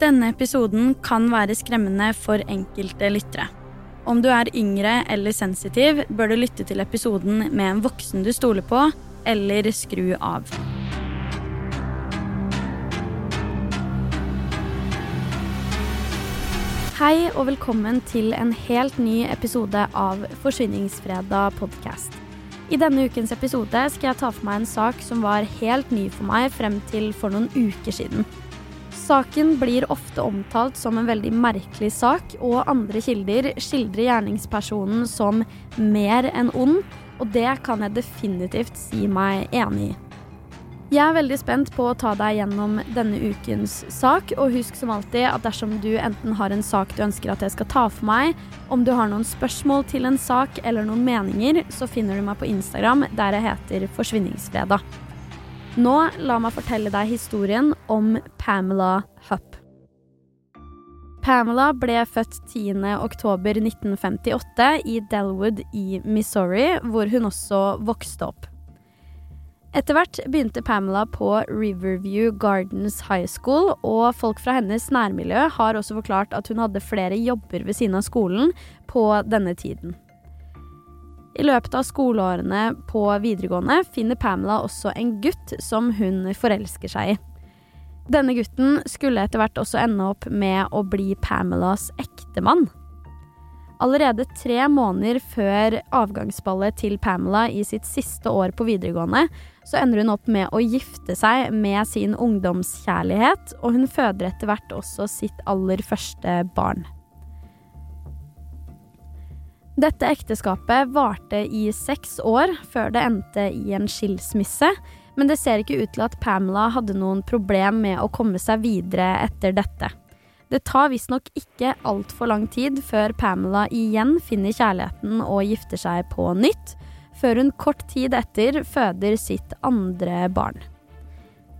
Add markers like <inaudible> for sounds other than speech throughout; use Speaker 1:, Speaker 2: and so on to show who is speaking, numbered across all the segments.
Speaker 1: Denne episoden kan være skremmende for enkelte lyttere. Om du er yngre eller sensitiv, bør du lytte til episoden med en voksen du stoler på, eller skru av. Hei og velkommen til en helt ny episode av Forsvinningsfredag podkast. I denne ukens episode skal jeg ta for meg en sak som var helt ny for meg frem til for noen uker siden. Saken blir ofte omtalt som en veldig merkelig sak, og andre kilder skildrer gjerningspersonen som mer enn ond, og det kan jeg definitivt si meg enig i. Jeg er veldig spent på å ta deg gjennom denne ukens sak, og husk som alltid at dersom du enten har en sak du ønsker at jeg skal ta for meg, om du har noen spørsmål til en sak eller noen meninger, så finner du meg på Instagram der jeg heter Forsvinningsfredag. Nå la meg fortelle deg historien om Pamela Hupp. Pamela ble født 10.10.1958 i Delwood i Missouri, hvor hun også vokste opp. Etter hvert begynte Pamela på Riverview Gardens High School, og folk fra hennes nærmiljø har også forklart at hun hadde flere jobber ved siden av skolen på denne tiden. I løpet av skoleårene på videregående finner Pamela også en gutt som hun forelsker seg i. Denne gutten skulle etter hvert også ende opp med å bli Pamelas ektemann. Allerede tre måneder før avgangsballet til Pamela i sitt siste år på videregående, så ender hun opp med å gifte seg med sin ungdomskjærlighet, og hun føder etter hvert også sitt aller første barn. Dette ekteskapet varte i seks år før det endte i en skilsmisse, men det ser ikke ut til at Pamela hadde noen problem med å komme seg videre etter dette. Det tar visstnok ikke altfor lang tid før Pamela igjen finner kjærligheten og gifter seg på nytt, før hun kort tid etter føder sitt andre barn.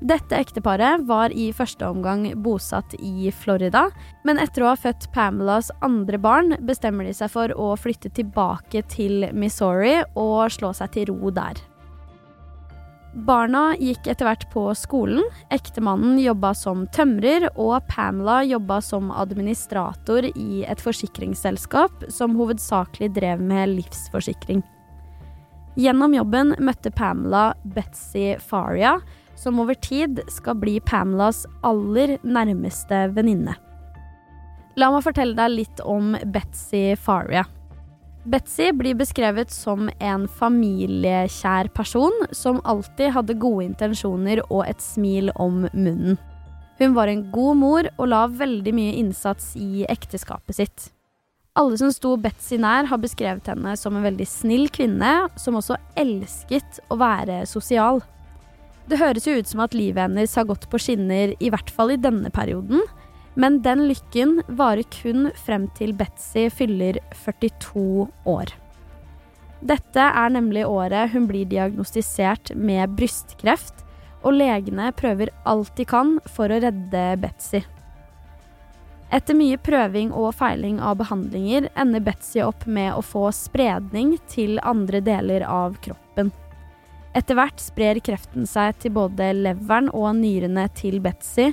Speaker 1: Dette ekteparet var i første omgang bosatt i Florida, men etter å ha født Pamelas andre barn, bestemmer de seg for å flytte tilbake til Missouri og slå seg til ro der. Barna gikk etter hvert på skolen, ektemannen jobba som tømrer, og Pamela jobba som administrator i et forsikringsselskap som hovedsakelig drev med livsforsikring. Gjennom jobben møtte Pamela Betzy Faria, som over tid skal bli Pamelas aller nærmeste venninne. La meg fortelle deg litt om Betzy Faria. Betzy blir beskrevet som en familiekjær person som alltid hadde gode intensjoner og et smil om munnen. Hun var en god mor og la veldig mye innsats i ekteskapet sitt. Alle som sto Betzy nær, har beskrevet henne som en veldig snill kvinne, som også elsket å være sosial. Det høres jo ut som at livet hennes har gått på skinner, i hvert fall i denne perioden, men den lykken varer kun frem til Betzy fyller 42 år. Dette er nemlig året hun blir diagnostisert med brystkreft, og legene prøver alt de kan for å redde Betzy. Etter mye prøving og feiling av behandlinger ender Betzy opp med å få spredning til andre deler av kroppen. Etter hvert sprer kreften seg til både leveren og nyrene til Betzy,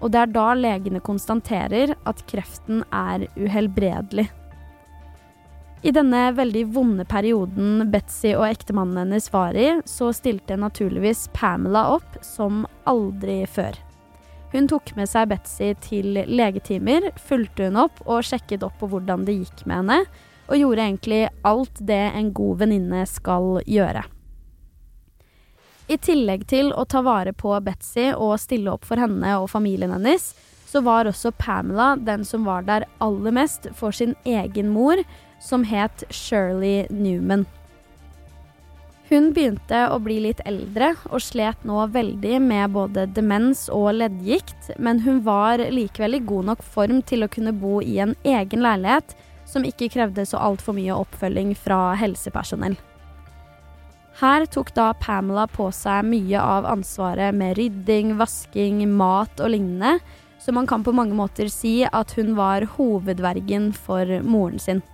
Speaker 1: og det er da legene konstaterer at kreften er uhelbredelig. I denne veldig vonde perioden Betzy og ektemannen hennes var i, så stilte naturligvis Pamela opp som aldri før. Hun tok med seg Betzy til legetimer, fulgte hun opp og sjekket opp på hvordan det gikk med henne, og gjorde egentlig alt det en god venninne skal gjøre. I tillegg til å ta vare på Betzy og stille opp for henne og familien hennes, så var også Pamela den som var der aller mest for sin egen mor, som het Shirley Newman. Hun begynte å bli litt eldre og slet nå veldig med både demens og leddgikt, men hun var likevel i god nok form til å kunne bo i en egen leilighet som ikke krevde så altfor mye oppfølging fra helsepersonell. Her tok da Pamela på seg mye av ansvaret med rydding, vasking, mat og lignende, så man kan på mange måter si at hun var hovedvergen for moren sin.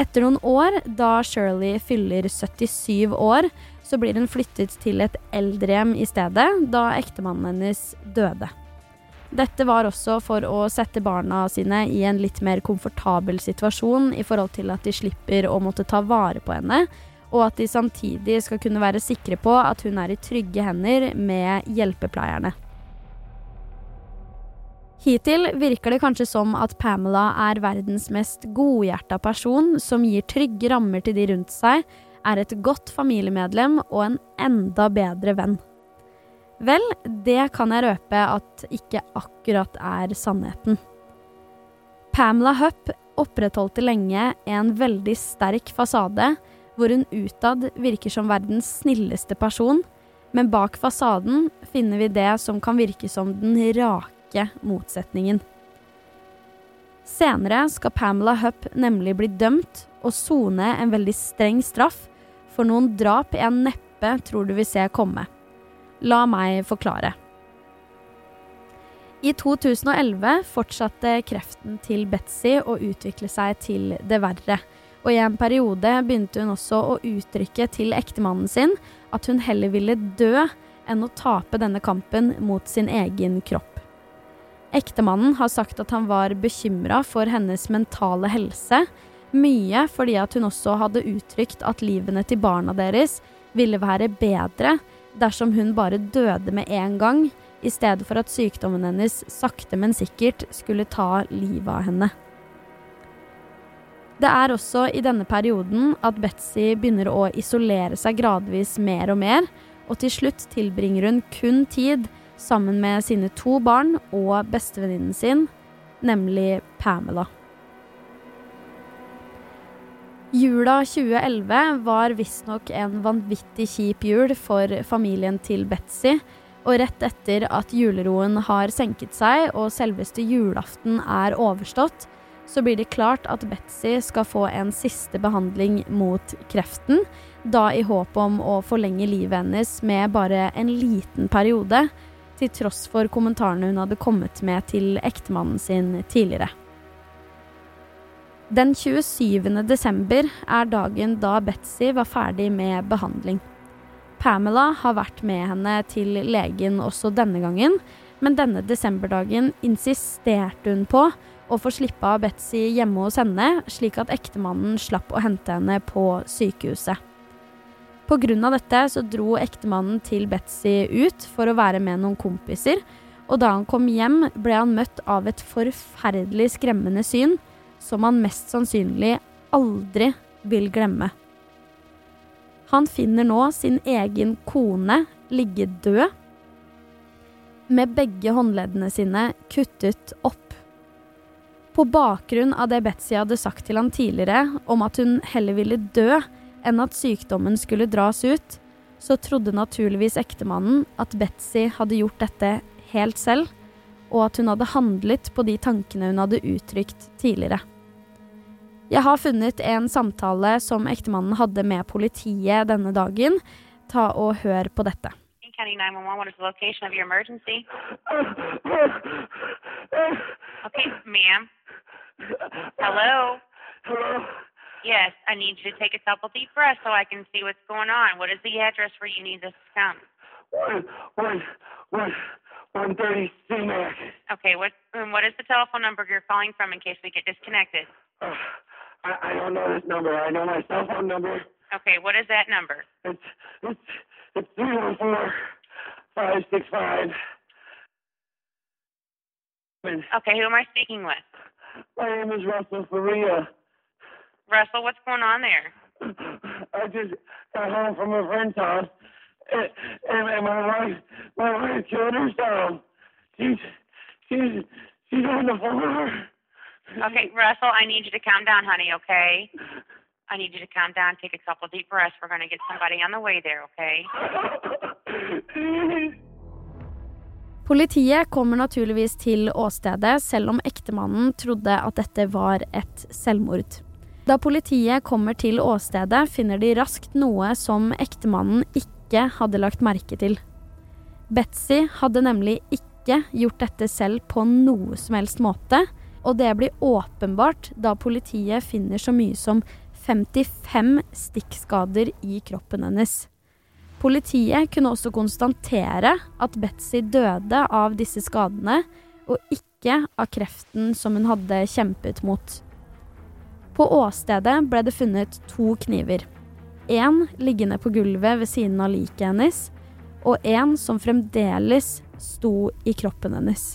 Speaker 1: Etter noen år, da Shirley fyller 77 år, så blir hun flyttet til et eldrehjem i stedet, da ektemannen hennes døde. Dette var også for å sette barna sine i en litt mer komfortabel situasjon i forhold til at de slipper å måtte ta vare på henne, og at de samtidig skal kunne være sikre på at hun er i trygge hender med hjelpepleierne. Hittil virker det kanskje som at Pamela er verdens mest godhjerta person som gir trygge rammer til de rundt seg, er et godt familiemedlem og en enda bedre venn. Vel, det kan jeg røpe at ikke akkurat er sannheten. Pamela Hupp opprettholdte lenge en veldig sterk fasade, hvor hun utad virker som verdens snilleste person, men bak fasaden finner vi det som kan virke som den rake motsetningen. Senere skal Pamela Hupp nemlig bli dømt og sone en veldig streng straff for noen drap jeg neppe tror du vil se komme. La meg forklare. I 2011 fortsatte kreften til Betzy å utvikle seg til det verre, og i en periode begynte hun også å uttrykke til ektemannen sin at hun heller ville dø enn å tape denne kampen mot sin egen kropp. Ektemannen har sagt at han var bekymra for hennes mentale helse, mye fordi at hun også hadde uttrykt at livene til barna deres ville være bedre dersom hun bare døde med en gang, i stedet for at sykdommen hennes sakte, men sikkert skulle ta livet av henne. Det er også i denne perioden at Betzy begynner å isolere seg gradvis mer og mer, og til slutt tilbringer hun kun tid sammen med sine to barn og bestevenninnen sin, nemlig Pamela. Jula 2011 var visstnok en vanvittig kjip jul for familien til Betzy. Og rett etter at juleroen har senket seg og selveste julaften er overstått, så blir det klart at Betzy skal få en siste behandling mot kreften. Da i håp om å forlenge livet hennes med bare en liten periode til tross for kommentarene hun hadde kommet med til ektemannen sin tidligere. Den 27. desember er dagen da Betzy var ferdig med behandling. Pamela har vært med henne til legen også denne gangen, men denne desemberdagen insisterte hun på å få slippe av Betzy hjemme hos henne, slik at ektemannen slapp å hente henne på sykehuset. Pga. dette så dro ektemannen til Betzy ut for å være med noen kompiser, og da han kom hjem, ble han møtt av et forferdelig skremmende syn som han mest sannsynlig aldri vil glemme. Han finner nå sin egen kone ligge død, med begge håndleddene sine kuttet opp. På bakgrunn av det Betzy hadde sagt til han tidligere om at hun heller ville dø enn at sykdommen skulle dras ut, så trodde naturligvis ektemannen at Betzy hadde gjort dette helt selv, og at hun hadde handlet på de tankene hun hadde uttrykt tidligere. Jeg har funnet en samtale som ektemannen hadde med politiet denne dagen. Ta og hør på dette.
Speaker 2: County 911, what is the location of your emergency? <laughs> Okay, ma'am. Hello?
Speaker 3: Hello?
Speaker 2: Yes, I need you to take a couple deep breaths so I can see what's going on. What is the address where you need this to come?
Speaker 3: One, one, one, one thirty CMAC.
Speaker 2: Okay, what what is the telephone number you're calling from in case we get disconnected?
Speaker 3: Uh, I, I don't know this number. I know my cell phone number.
Speaker 2: Okay, what is that number?
Speaker 3: It's it's it's three one four five six five.
Speaker 2: Okay, who am I speaking with?
Speaker 3: My name is Russell Faria.
Speaker 2: Russell, what's going on there?
Speaker 3: I just got home from a friend's house, and, and my wife, my wife killed herself. She's, she's, she's on the floor.
Speaker 2: Okay, Russell, I need you to calm down, honey. Okay. I need you to calm down, take a couple deep breaths. We're going to get somebody on the way there, okay? <laughs>
Speaker 1: Politiet kommer naturligvis til åstedet, selv om ektemannen trodde at dette var et selvmord. Da politiet kommer til åstedet, finner de raskt noe som ektemannen ikke hadde lagt merke til. Betsy hadde nemlig ikke gjort dette selv på noe som helst måte, og det blir åpenbart da politiet finner så mye som 55 stikkskader i kroppen hennes. Politiet kunne også konstatere at Betzy døde av disse skadene, og ikke av kreften som hun hadde kjempet mot. På åstedet ble det funnet to kniver. Én liggende på gulvet ved siden av liket hennes, og en som fremdeles sto i kroppen hennes.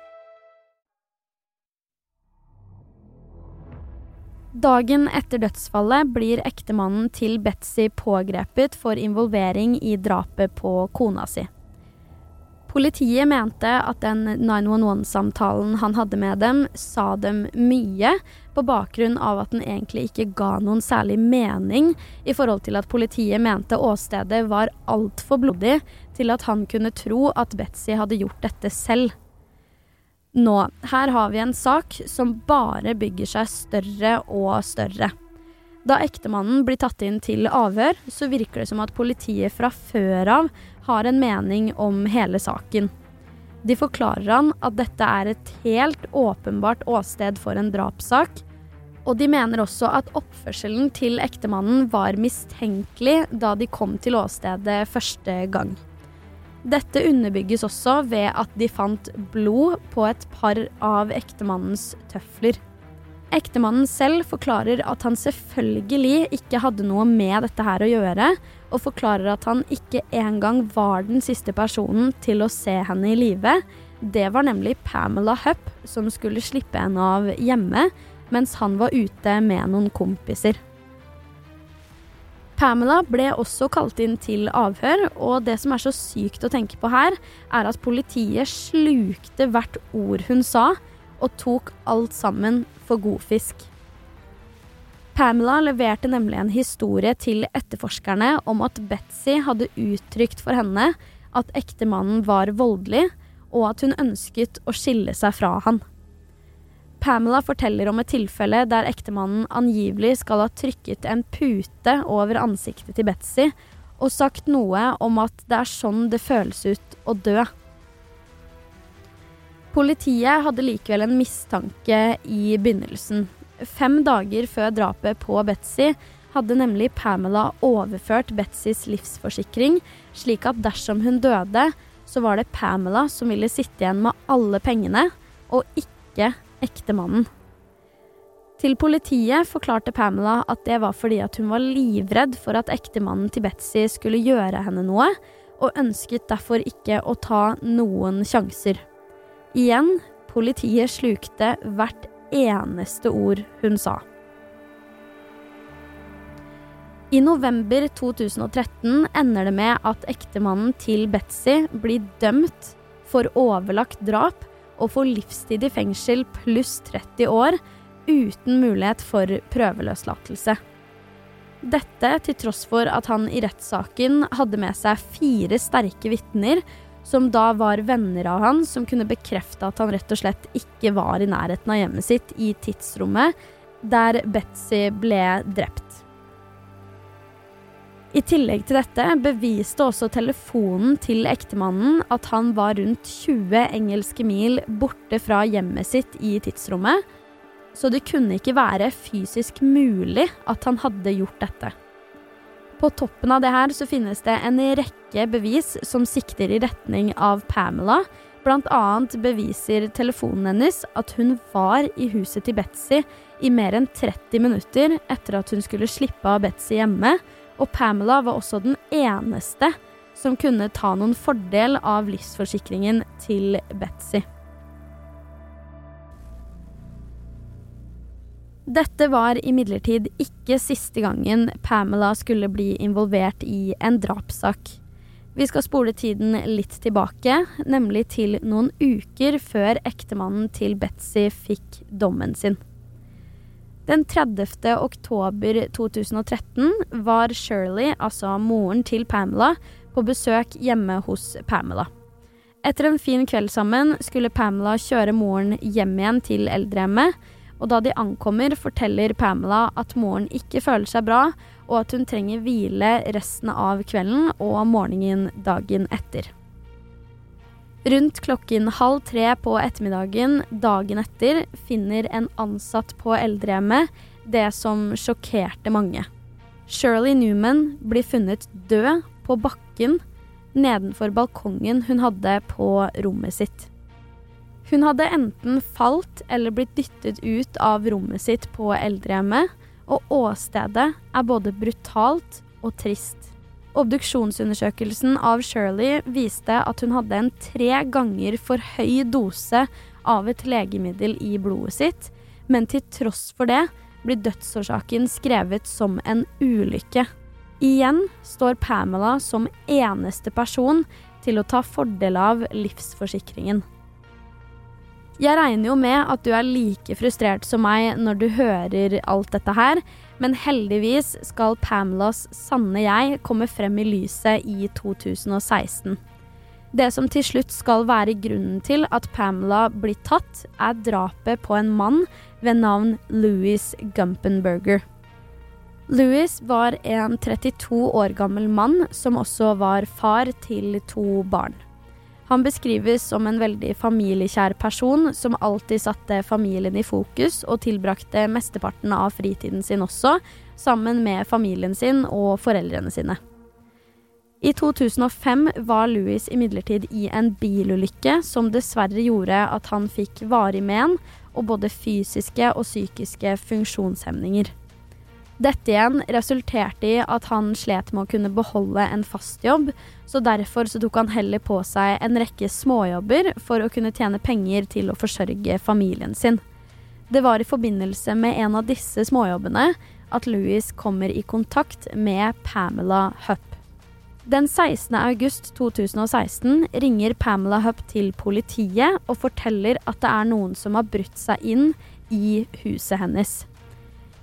Speaker 1: Dagen etter dødsfallet blir ektemannen til Betzy pågrepet for involvering i drapet på kona si. Politiet mente at den 911-samtalen han hadde med dem, sa dem mye, på bakgrunn av at den egentlig ikke ga noen særlig mening i forhold til at politiet mente åstedet var altfor blodig til at han kunne tro at Betzy hadde gjort dette selv. Nå, her har vi en sak som bare bygger seg større og større. Da ektemannen blir tatt inn til avhør, så virker det som at politiet fra før av har en mening om hele saken. De forklarer han at dette er et helt åpenbart åsted for en drapssak, og de mener også at oppførselen til ektemannen var mistenkelig da de kom til åstedet første gang. Dette underbygges også ved at de fant blod på et par av ektemannens tøfler. Ektemannen selv forklarer at han selvfølgelig ikke hadde noe med dette her å gjøre, og forklarer at han ikke engang var den siste personen til å se henne i live. Det var nemlig Pamela Hupp som skulle slippe henne av hjemme, mens han var ute med noen kompiser. Pamela ble også kalt inn til avhør, og det som er så sykt å tenke på her, er at politiet slukte hvert ord hun sa, og tok alt sammen for god fisk. Pamela leverte nemlig en historie til etterforskerne om at Betzy hadde uttrykt for henne at ektemannen var voldelig, og at hun ønsket å skille seg fra han. Pamela forteller om et tilfelle der ektemannen angivelig skal ha trykket en pute over ansiktet til Betzy og sagt noe om at det er sånn det føles ut å dø. Politiet hadde likevel en mistanke i begynnelsen. Fem dager før drapet på Betzy hadde nemlig Pamela overført Betzys livsforsikring, slik at dersom hun døde, så var det Pamela som ville sitte igjen med alle pengene, og ikke ektemannen. Til politiet forklarte Pamela at det var fordi at hun var livredd for at ektemannen til Betzy skulle gjøre henne noe, og ønsket derfor ikke å ta noen sjanser. Igjen, politiet slukte hvert eneste ord hun sa. I november 2013 ender det med at ektemannen til Betzy blir dømt for overlagt drap og få livstid i fengsel pluss 30 år uten mulighet for prøveløslatelse. Dette til tross for at han i rettssaken hadde med seg fire sterke vitner, som da var venner av han, som kunne bekrefte at han rett og slett ikke var i nærheten av hjemmet sitt i tidsrommet der Betzy ble drept. I tillegg til dette beviste også telefonen til ektemannen at han var rundt 20 engelske mil borte fra hjemmet sitt i tidsrommet, så det kunne ikke være fysisk mulig at han hadde gjort dette. På toppen av det her så finnes det en rekke bevis som sikter i retning av Pamela. Annet beviser telefonen hennes at hun var i huset til Betzy i mer enn 30 minutter etter at hun skulle slippe av Betzy hjemme, og Pamela var også den eneste som kunne ta noen fordel av livsforsikringen til Betzy. Dette var imidlertid ikke siste gangen Pamela skulle bli involvert i en drapssak. Vi skal spole tiden litt tilbake, nemlig til noen uker før ektemannen til Betzy fikk dommen sin. Den 30. oktober 2013 var Shirley, altså moren til Pamela, på besøk hjemme hos Pamela. Etter en fin kveld sammen skulle Pamela kjøre moren hjem igjen til eldrehjemmet, og da de ankommer, forteller Pamela at moren ikke føler seg bra, og at hun trenger hvile resten av kvelden og morgenen dagen etter. Rundt klokken halv tre på ettermiddagen dagen etter finner en ansatt på eldrehjemmet det som sjokkerte mange. Shirley Newman blir funnet død på bakken nedenfor balkongen hun hadde på rommet sitt. Hun hadde enten falt eller blitt dyttet ut av rommet sitt på eldrehjemmet, og åstedet er både brutalt og trist. Obduksjonsundersøkelsen av Shirley viste at hun hadde en tre ganger for høy dose av et legemiddel i blodet sitt, men til tross for det blir dødsårsaken skrevet som en ulykke. Igjen står Pamela som eneste person til å ta fordel av livsforsikringen. Jeg regner jo med at du er like frustrert som meg når du hører alt dette her, men heldigvis skal Pamelas sanne jeg komme frem i lyset i 2016. Det som til slutt skal være grunnen til at Pamela blir tatt, er drapet på en mann ved navn Louis Gumpenberger. Louis var en 32 år gammel mann som også var far til to barn. Han beskrives som en veldig familiekjær person som alltid satte familien i fokus og tilbrakte mesteparten av fritiden sin også, sammen med familien sin og foreldrene sine. I 2005 var Louis imidlertid i en bilulykke som dessverre gjorde at han fikk varig men og både fysiske og psykiske funksjonshemninger. Dette igjen resulterte i at han slet med å kunne beholde en fast jobb, så derfor så tok han heller på seg en rekke småjobber for å kunne tjene penger til å forsørge familien sin. Det var i forbindelse med en av disse småjobbene at Louis kommer i kontakt med Pamela Hupp. Den 16. august 2016 ringer Pamela Hupp til politiet og forteller at det er noen som har brutt seg inn i huset hennes.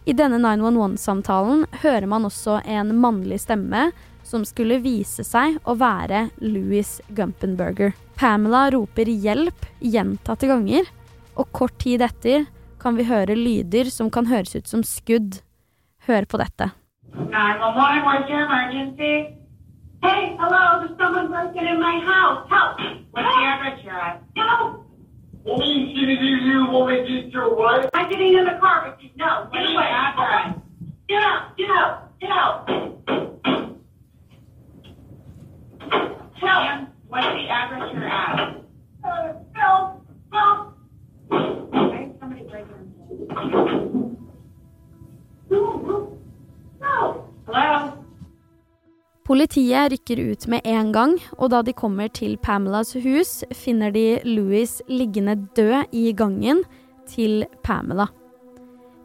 Speaker 1: I denne 911-samtalen hører man også en mannlig stemme som skulle vise seg å være Louis Gumpenberger. Pamela roper hjelp gjentatte ganger, og kort tid etter kan vi høre lyder som kan høres ut som skudd. Hør på dette.
Speaker 4: 911, what's your emergency? Hey, hello, there's someone breaking in my house. Help! What's the address you're at? Help!
Speaker 3: What are you you? You want me to get your wife?
Speaker 4: I'm getting in the car with you. No, get away.
Speaker 3: your address?
Speaker 4: Get out, get out, get out. Help!
Speaker 2: Ma'am, what's the address you're at?
Speaker 4: Uh, help, help.
Speaker 2: I had somebody break in.
Speaker 4: No, no.
Speaker 1: Politiet rykker ut med en gang, og da de kommer til Pamelas hus, finner de Louis liggende død i gangen til Pamela.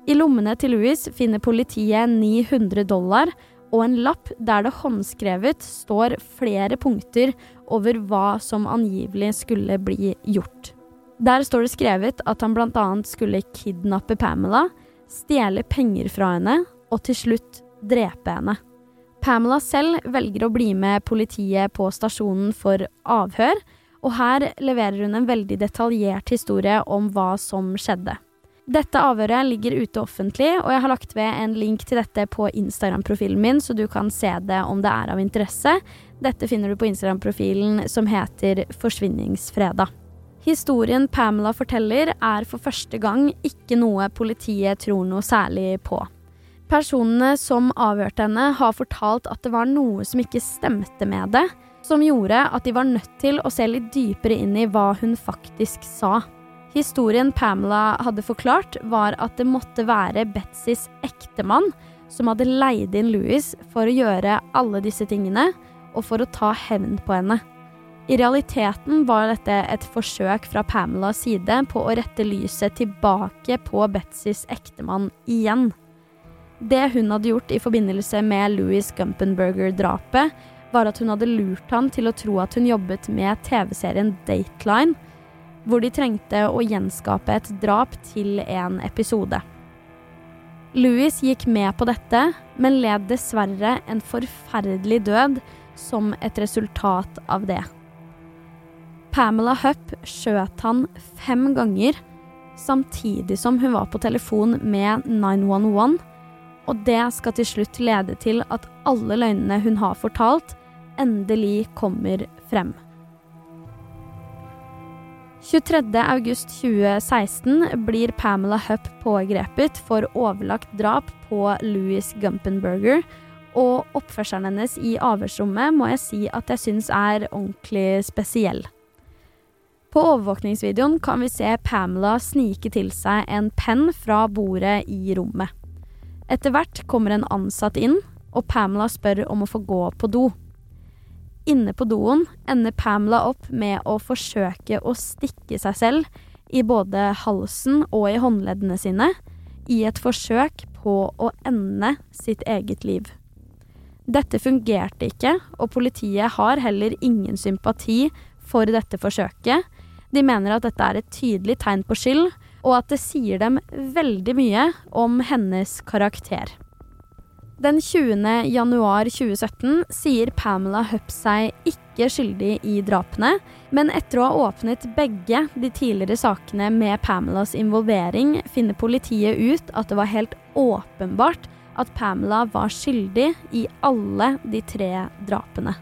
Speaker 1: I lommene til Louis finner politiet 900 dollar og en lapp der det håndskrevet står flere punkter over hva som angivelig skulle bli gjort. Der står det skrevet at han bl.a. skulle kidnappe Pamela, stjele penger fra henne og til slutt drepe henne. Pamela selv velger å bli med politiet på stasjonen for avhør, og her leverer hun en veldig detaljert historie om hva som skjedde. Dette avhøret ligger ute offentlig, og jeg har lagt ved en link til dette på Instagram-profilen min, så du kan se det om det er av interesse. Dette finner du på Instagram-profilen som heter Forsvinningsfredag. Historien Pamela forteller, er for første gang ikke noe politiet tror noe særlig på. Personene som avhørte henne, har fortalt at det var noe som ikke stemte med det, som gjorde at de var nødt til å se litt dypere inn i hva hun faktisk sa. Historien Pamela hadde forklart, var at det måtte være Betzys ektemann som hadde leid inn Louis for å gjøre alle disse tingene, og for å ta hevn på henne. I realiteten var dette et forsøk fra Pamelas side på å rette lyset tilbake på Betsys ektemann igjen. Det hun hadde gjort i forbindelse med Louis Gumpenberger-drapet, var at hun hadde lurt han til å tro at hun jobbet med TV-serien Dateline, hvor de trengte å gjenskape et drap til en episode. Louis gikk med på dette, men led dessverre en forferdelig død som et resultat av det. Pamela Hupp skjøt han fem ganger, samtidig som hun var på telefon med 911, og det skal til slutt lede til at alle løgnene hun har fortalt, endelig kommer frem. 23.8.2016 blir Pamela Hupp pågrepet for overlagt drap på Louis Gumpenberger, og oppførselen hennes i avhørsrommet må jeg si at jeg syns er ordentlig spesiell. På overvåkningsvideoen kan vi se Pamela snike til seg en penn fra bordet i rommet. Etter hvert kommer en ansatt inn, og Pamela spør om å få gå på do. Inne på doen ender Pamela opp med å forsøke å stikke seg selv i både halsen og i håndleddene sine, i et forsøk på å ende sitt eget liv. Dette fungerte ikke, og politiet har heller ingen sympati for dette forsøket. De mener at dette er et tydelig tegn på skyld, og at det sier dem veldig mye om hennes karakter. Den 20. januar 2017 sier Pamela Hupp seg ikke skyldig i drapene, men etter å ha åpnet begge de tidligere sakene med Pamelas involvering, finner politiet ut at det var helt åpenbart at Pamela var skyldig i alle de tre drapene.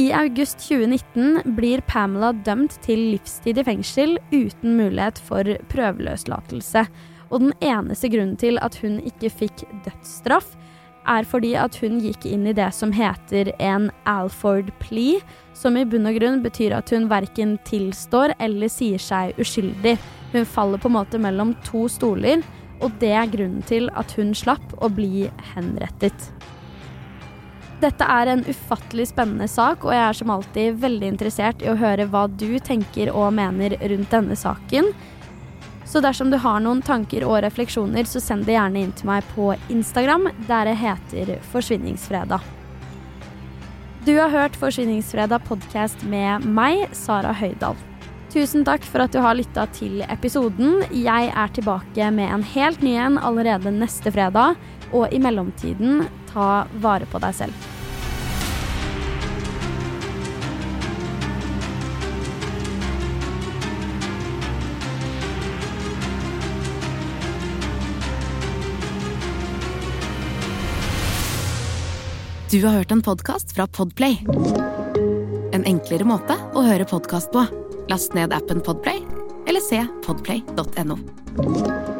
Speaker 1: I august 2019 blir Pamela dømt til livstid i fengsel uten mulighet for prøveløslatelse. Og den eneste grunnen til at hun ikke fikk dødsstraff, er fordi at hun gikk inn i det som heter en Alford plea, som i bunn og grunn betyr at hun verken tilstår eller sier seg uskyldig. Hun faller på en måte mellom to stoler, og det er grunnen til at hun slapp å bli henrettet. Dette er en ufattelig spennende sak, og jeg er som alltid veldig interessert i å høre hva du tenker og mener rundt denne saken. Så dersom du har noen tanker og refleksjoner, så send det gjerne inn til meg på Instagram, der det heter Forsvinningsfredag. Du har hørt Forsvinningsfredag podkast med meg, Sara Høydahl. Tusen takk for at du har lytta til episoden. Jeg er tilbake med en helt ny en allerede neste fredag. Og i mellomtiden, ta vare på deg selv.
Speaker 5: Du har hørt en podkast fra Podplay. En enklere måte å høre podkast på. Last ned appen Podplay, eller se podplay.no.